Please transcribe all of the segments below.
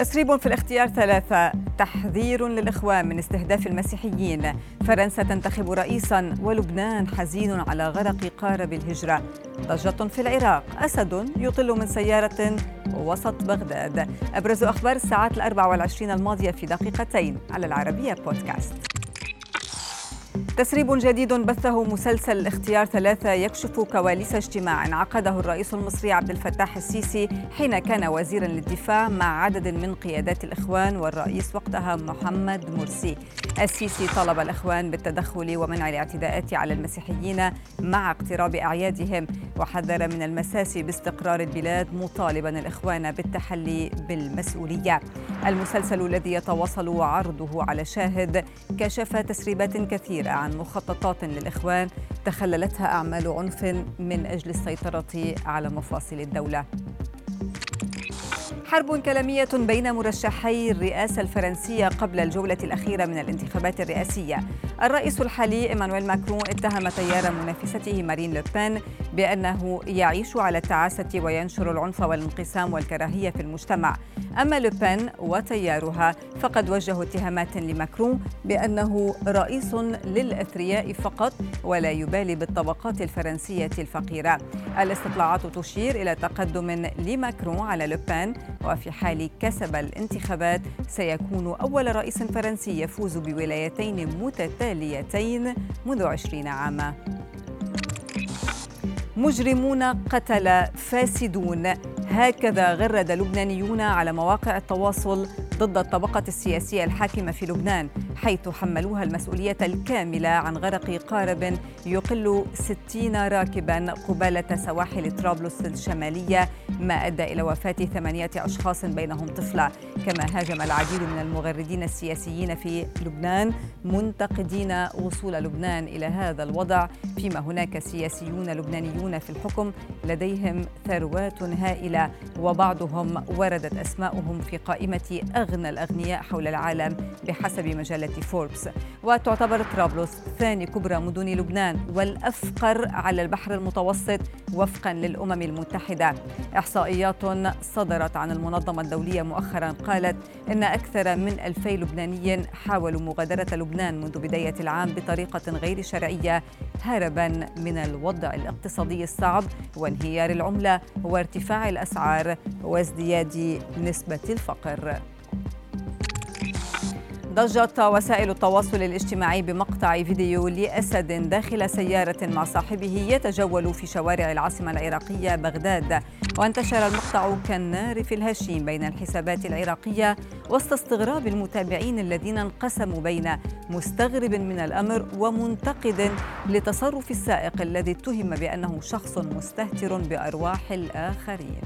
تسريب في الاختيار ثلاثة. تحذير للإخوان من استهداف المسيحيين. فرنسا تنتخب رئيسا ولبنان حزين على غرق قارب الهجرة. ضجة في العراق. أسد يطل من سيارة وسط بغداد. أبرز أخبار الساعات الأربع والعشرين الماضية في دقيقتين على العربية بودكاست. تسريب جديد بثه مسلسل الاختيار ثلاثة يكشف كواليس اجتماع عقده الرئيس المصري عبد الفتاح السيسي حين كان وزيرا للدفاع مع عدد من قيادات الإخوان والرئيس وقتها محمد مرسي. السيسي طلب الإخوان بالتدخل ومنع الاعتداءات على المسيحيين مع اقتراب أعيادهم وحذر من المساس باستقرار البلاد مطالبا الإخوان بالتحلي بالمسؤولية. المسلسل الذي يتواصل عرضه على شاهد كشف تسريبات كثيرة عن مخططات للإخوان تخللتها أعمال عنف من أجل السيطرة على مفاصل الدولة. حرب كلامية بين مرشحي الرئاسة الفرنسية قبل الجولة الأخيرة من الانتخابات الرئاسية. الرئيس الحالي إيمانويل ماكرون اتهم تيار منافسته مارين لوبين بأنه يعيش على التعاسة وينشر العنف والانقسام والكراهية في المجتمع. أما لوبين وتيارها فقد وجهوا اتهامات لماكرون بأنه رئيس للأثرياء فقط ولا يبالي بالطبقات الفرنسية الفقيرة. الاستطلاعات تشير إلى تقدم لماكرون على لوبين وفي حال كسب الانتخابات سيكون أول رئيس فرنسي يفوز بولايتين متتاليتين منذ عشرين عاما. مجرمون قتل فاسدون. هكذا غرد لبنانيون على مواقع التواصل ضد الطبقة السياسية الحاكمة في لبنان حيث حملوها المسؤولية الكاملة عن غرق قارب يقل 60 راكبا قبالة سواحل طرابلس الشمالية ما أدى إلى وفاة ثمانية أشخاص بينهم طفلة. كما هاجم العديد من المغردين السياسيين في لبنان منتقدين وصول لبنان إلى هذا الوضع فيما هناك سياسيون لبنانيون في الحكم لديهم ثروات هائلة وبعضهم وردت أسماؤهم في قائمة أغنى الأغنياء حول العالم بحسب مجلة فوربس. وتعتبر طرابلس ثاني كبرى مدن لبنان والأفقر على البحر المتوسط وفقا للأمم المتحدة. إحصائيات صدرت عن المنظمة الدولية مؤخرا قالت إن أكثر من ألفي لبناني حاولوا مغادرة لبنان منذ بداية العام بطريقة غير شرعية هربا من الوضع الاقتصادي الصعب وانهيار العملة وارتفاع الأسعار وازدياد نسبة الفقر. ضجت وسائل التواصل الاجتماعي بمقطع فيديو لأسد داخل سيارة مع صاحبه يتجول في شوارع العاصمة العراقية بغداد. وانتشر المقطع كالنار في الهشيم بين الحسابات العراقية وسط استغراب المتابعين الذين انقسموا بين مستغرب من الأمر ومنتقد لتصرف السائق الذي اتهم بأنه شخص مستهتر بأرواح الآخرين.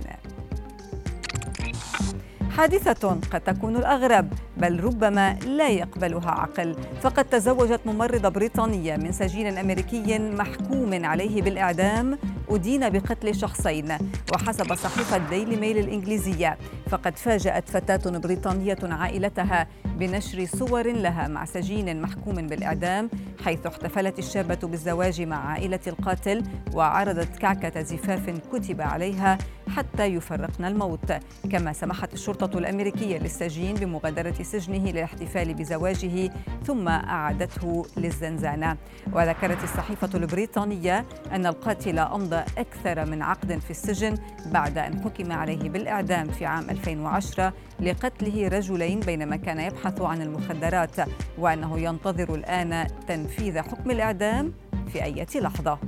حادثة قد تكون الأغرب بل ربما لا يقبلها عقل. فقد تزوجت ممرضة بريطانية من سجين أمريكي محكوم عليه بالإعدام أدين بقتل شخصين وحسب صحيفة ديلي ميل الإنجليزية. فقد فاجأت فتاة بريطانية عائلتها بنشر صور لها مع سجين محكوم بالإعدام حيث احتفلت الشابة بالزواج مع عائلة القاتل وعرضت كعكة زفاف كتب عليها حتى يفرقن الموت. كما سمحت الشرطة الأمريكية للسجين بمغادرة سجنه للاحتفال بزواجه ثم أعادته للزنزانة. وذكرت الصحيفة البريطانية أن القاتل أمضى أكثر من عقد في السجن بعد أن حكم عليه بالإعدام في عام 2010 لقتله رجلين بينما كان يبحث عن المخدرات وأنه ينتظر الآن تنفيذ حكم الإعدام في أي لحظة.